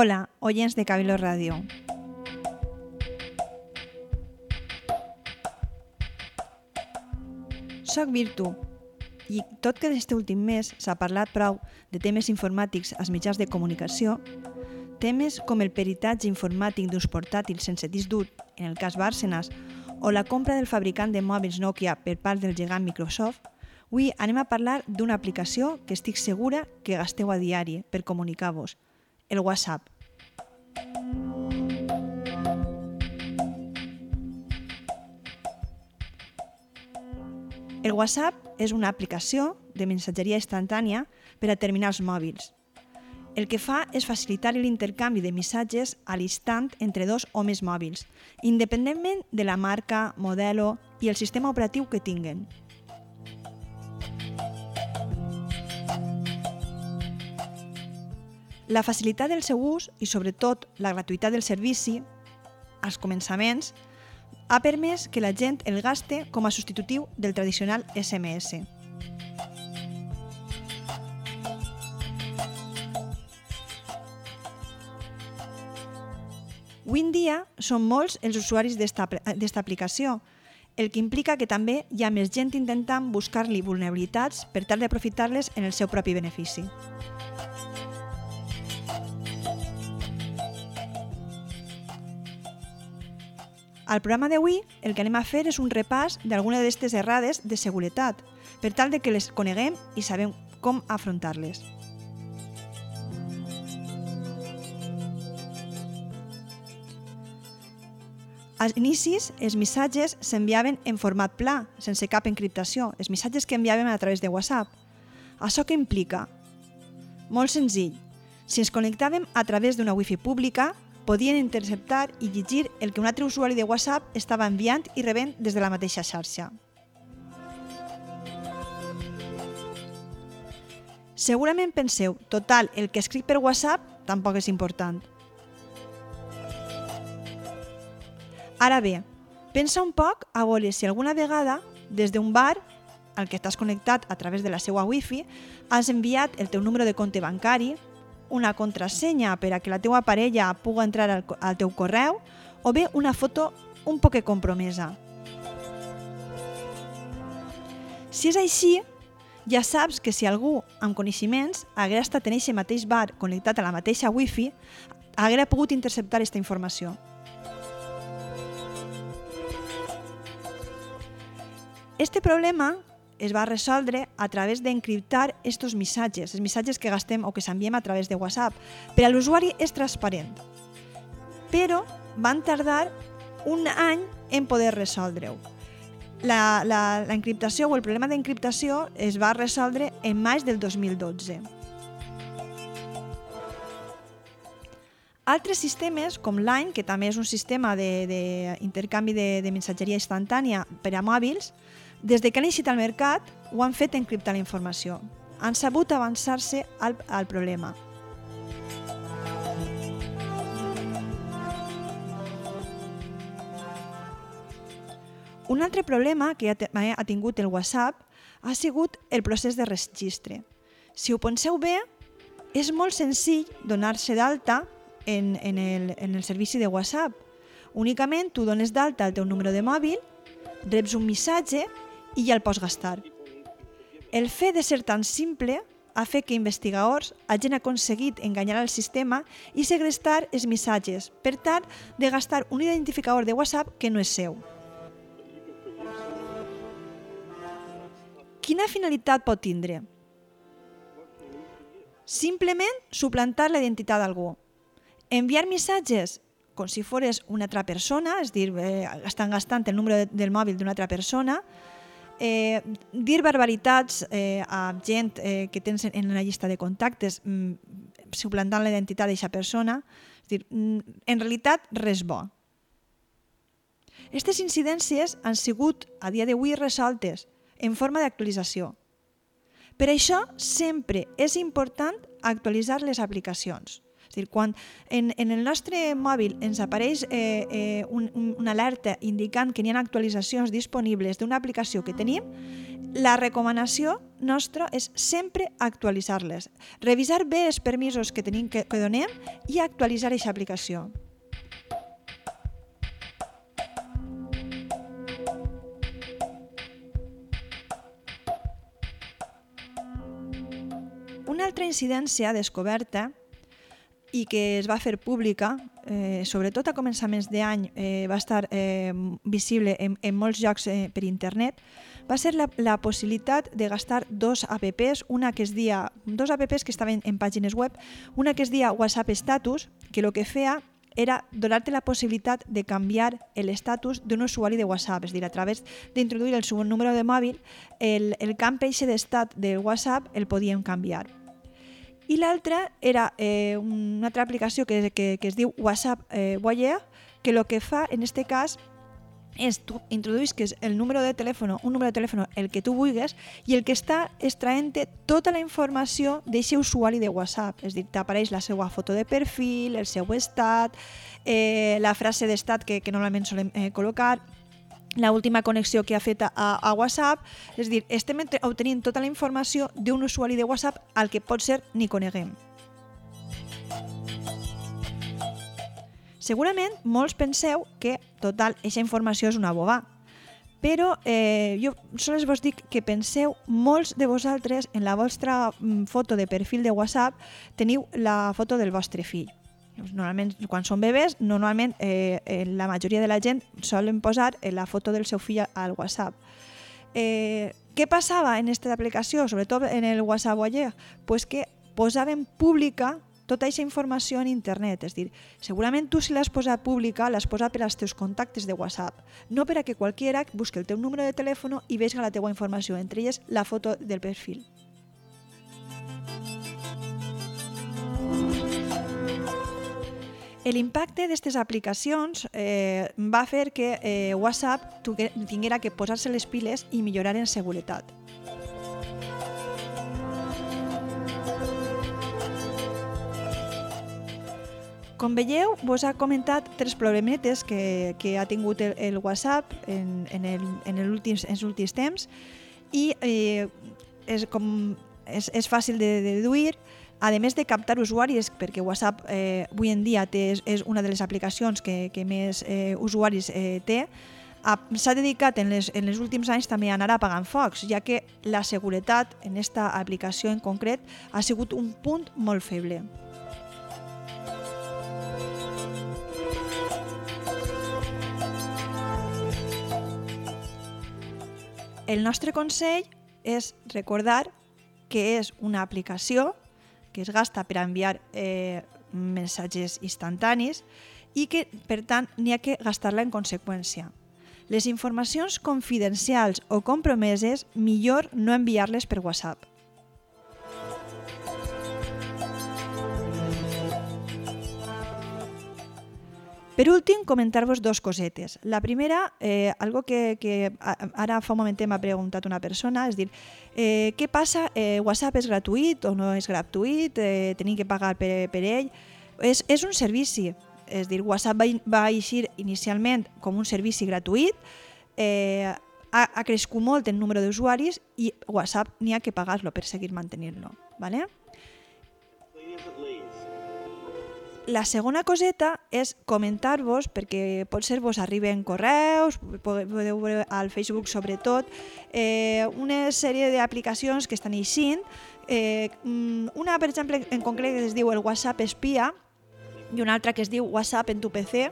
Hola, oyents de Cabilo Ràdio. Soc Virtu i tot que d'este últim mes s'ha parlat prou de temes informàtics als mitjans de comunicació, temes com el peritatge informàtic d'uns portàtils sense disc dur, en el cas Bárcenas, o la compra del fabricant de mòbils Nokia per part del gegant Microsoft, avui anem a parlar d'una aplicació que estic segura que gasteu a diari per comunicar-vos, el WhatsApp. El WhatsApp és una aplicació de missatgeria instantània per a terminals mòbils. El que fa és facilitar l'intercanvi de missatges a l'instant entre dos o més mòbils, independentment de la marca, modelo i el sistema operatiu que tinguen. La facilitat del seu ús i, sobretot, la gratuïtat del servici, als començaments, ha permès que la gent el gaste com a substitutiu del tradicional SMS. Avui en dia són molts els usuaris d'esta aplicació, el que implica que també hi ha més gent intentant buscar-li vulnerabilitats per tal d'aprofitar-les en el seu propi benefici. Al programa d'avui el que anem a fer és un repàs d'alguna d'aquestes errades de seguretat, per tal de que les coneguem i sabem com afrontar-les. Als inicis, els missatges s'enviaven en format pla, sense cap encriptació, els missatges que enviàvem a través de WhatsApp. Això què implica? Molt senzill. Si ens connectàvem a través d'una wifi pública, podien interceptar i llegir el que un altre usuari de WhatsApp estava enviant i rebent des de la mateixa xarxa. Segurament penseu, total, el que escric per WhatsApp tampoc és important. Ara bé, pensa un poc a veure si alguna vegada, des d'un bar al que estàs connectat a través de la seva wifi, has enviat el teu número de compte bancari, una contrasenya per a que la teua parella pugui entrar al, al teu correu o bé una foto un poc compromesa. Si és així, ja saps que si algú amb coneixements hagués estat en aquest mateix bar connectat a la mateixa wifi, haguera pogut interceptar aquesta informació. Este problema es va resoldre a través d'encriptar estos missatges, els missatges que gastem o que s'enviem a través de WhatsApp. Per a l'usuari és transparent, però van tardar un any en poder resoldre-ho. La, la, la encriptació o el problema d'encriptació es va resoldre en maig del 2012. Altres sistemes, com Line, que també és un sistema d'intercanvi de, de, de, de missatgeria instantània per a mòbils, des de que han eixit al mercat, ho han fet encriptar la informació. Han sabut avançar-se al, al problema. Un altre problema que ha tingut el WhatsApp ha sigut el procés de registre. Si ho penseu bé, és molt senzill donar-se d'alta en, en, el, en el servici de WhatsApp. Únicament tu dones d'alta el teu número de mòbil, reps un missatge i ja el pots gastar. El fet de ser tan simple ha fet que investigadors hagin aconseguit enganyar el sistema i segrestar els missatges, per tant, de gastar un identificador de WhatsApp que no és seu. Quina finalitat pot tindre? Simplement suplantar la identitat d'algú. Enviar missatges com si fores una altra persona, és dir, estan gastant el número del mòbil d'una altra persona, eh, dir barbaritats eh, a gent eh, que tens en una llista de contactes mm, suplantant la identitat d'aquesta persona, és dir, mm, en realitat res bo. Aquestes incidències han sigut a dia d'avui resoltes en forma d'actualització. Per això sempre és important actualitzar les aplicacions. És dir, quan en, en el nostre mòbil ens apareix eh, eh, un, un, una alerta indicant que hi ha actualitzacions disponibles d'una aplicació que tenim, la recomanació nostre és sempre actualitzar-les. Revisar bé els permisos que tenim que, que donem i actualitzar aquesta aplicació. Una altra incidència descoberta i que es va fer pública, eh, sobretot a començaments d'any eh, va estar eh, visible en, en molts llocs eh, per internet, va ser la, la possibilitat de gastar dos apps, una que es dia, dos apps que estaven en pàgines web, una que es dia WhatsApp Status, que el que feia era donar-te la possibilitat de canviar l'estatus d'un usuari de WhatsApp, és a dir, a través d'introduir el seu número de mòbil, el, el camp eixe d'estat del WhatsApp el podíem canviar. I l'altra era eh, una altra aplicació que, que, que es diu WhatsApp eh, Wire, que el que fa en aquest cas és tu introduïsques el número de telèfon, un número de telèfon, el que tu vulguis, i el que està extraent tota la informació d'aquest usuari de WhatsApp. És a dir, t'apareix la seva foto de perfil, el seu estat, eh, la frase d'estat que, que normalment solem eh, col·locar, la última connexió que ha fet a, a WhatsApp, és a dir, estem obtenint tota la informació d'un usuari de WhatsApp al que pot ser ni coneguem. Segurament molts penseu que, total, aquesta informació és una boba, però eh, jo sols vos dic que penseu, molts de vosaltres en la vostra mm, foto de perfil de WhatsApp teniu la foto del vostre fill. Normalment, quan són bebès, normalment eh, la majoria de la gent solen posar eh, la foto del seu fill al WhatsApp. Eh, què passava en aquesta aplicació, sobretot en el WhatsApp Wire? Pues que posaven pública tota aquesta informació en internet. És dir, segurament tu si l'has posat pública, l'has posat per als teus contactes de WhatsApp, no per a que qualquiera busqui el teu número de telèfon i vegi la teua informació, entre elles la foto del perfil. L'impacte d'aquestes aplicacions eh, va fer que eh, WhatsApp tinguera que posar-se les piles i millorar en seguretat. Com veieu, vos ha comentat tres problemetes que, que ha tingut el, el WhatsApp en, en, el, en, el últims, en els últims temps i eh, és, com, és, és fàcil de, de deduir a més de captar usuaris, perquè WhatsApp eh, avui en dia té, és, una de les aplicacions que, que més eh, usuaris eh, té, s'ha dedicat en les, en els últims anys també a anar apagant focs, ja que la seguretat en aquesta aplicació en concret ha sigut un punt molt feble. El nostre consell és recordar que és una aplicació que es gasta per enviar eh, missatges instantanis i que, per tant, n'hi ha que gastar-la en conseqüència. Les informacions confidencials o compromeses millor no enviar-les per WhatsApp. Per últim, comentar-vos dos cosetes. La primera, eh, algo que, que ara fa un moment m'ha preguntat una persona, és dir, eh, què passa? Eh, WhatsApp és gratuït o no és gratuït? Eh, tenim que pagar per, per ell? És, és un servici, és dir, WhatsApp va, va eixir inicialment com un servici gratuït, eh, ha, ha crescut molt el número d'usuaris i WhatsApp n'hi ha que pagar-lo per seguir mantenint-lo. ¿vale? La segona coseta és comentar-vos, perquè potser vos arriben correus, podeu veure al Facebook sobretot, eh, una sèrie d'aplicacions que estan eixint. Eh, mm, una, per exemple, en concret que es diu el WhatsApp espia i una altra que es diu WhatsApp en tu PC,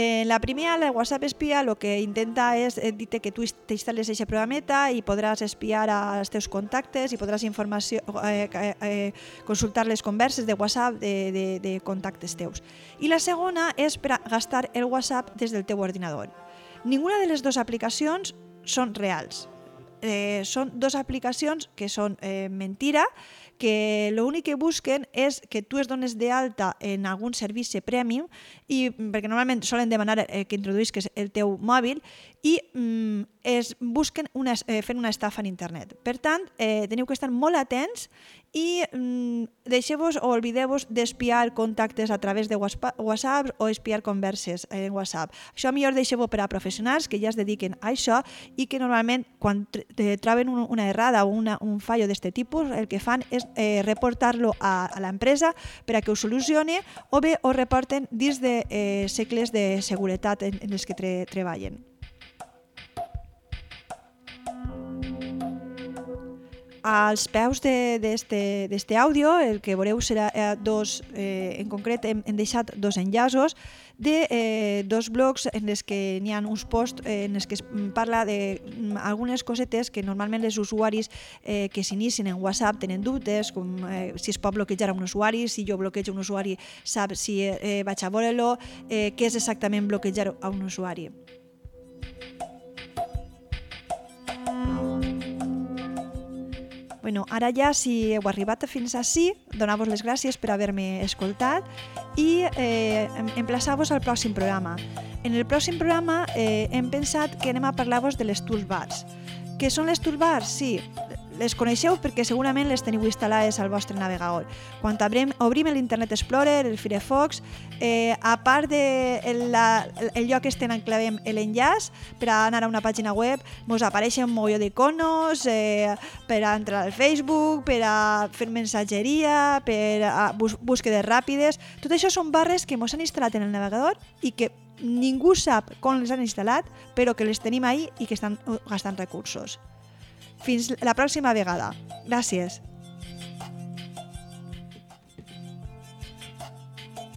Eh, la primera, la WhatsApp espia, el que intenta és eh, dir que tu t'instal·les aquest programeta i podràs espiar als teus contactes i podràs informació, eh, eh, eh, consultar les converses de WhatsApp de, de, de contactes teus. I la segona és per gastar el WhatsApp des del teu ordinador. Ninguna de les dues aplicacions són reals. Eh, són dues aplicacions que són eh, mentira que l'únic que busquen és que tu es dones d'alta en algun servici premium i perquè normalment solen demanar eh, que introduïsques el teu mòbil i mm, es busquen una, eh, fent una estafa en internet. Per tant, eh, teniu que estar molt atents i mm, deixeu-vos o oblideu-vos d'espiar contactes a través de WhatsApp o espiar converses en WhatsApp. Això millor deixeu-ho per a professionals que ja es dediquen a això i que normalment quan troben una errada o una, un fallo d'aquest tipus el que fan és eh, reportar-lo a, a l'empresa per a que ho solucioni o bé ho reporten dins de eh, segles de seguretat en, en els que tre treballen. Als peus d'aquest àudio, el que veureu serà eh, dos, eh, en concret hem, hem deixat dos enllaços de eh, dos blogs en els que n'hi ha uns posts eh, en els que es parla de mm, algunes cosetes que normalment els usuaris eh, que s'inicien en WhatsApp tenen dubtes, com eh, si es pot bloquejar un usuari, si jo bloquejo un usuari sap si eh, vaig a veure-lo, eh, què és exactament bloquejar a un usuari. Bueno, ara ja, si heu arribat fins ací, donar-vos les gràcies per haver-me escoltat i eh, emplaçar-vos al pròxim programa. En el pròxim programa eh, hem pensat que anem a parlar-vos de les toolbars. Què són les toolbars? Sí, les coneixeu perquè segurament les teniu instal·lades al vostre navegador. Quan obrim, obrim l'Internet Explorer, el Firefox, eh, a part de el, la, el lloc en enclavem l'enllaç per anar a una pàgina web, ens apareixen un mogolló d'iconos eh, per a entrar al Facebook, per a fer mensatgeria, per a bus búsquedes ràpides... Tot això són barres que ens han instal·lat en el navegador i que ningú sap com les han instal·lat, però que les tenim ahí i que estan gastant recursos. Fins la pròxima vegada. Gràcies.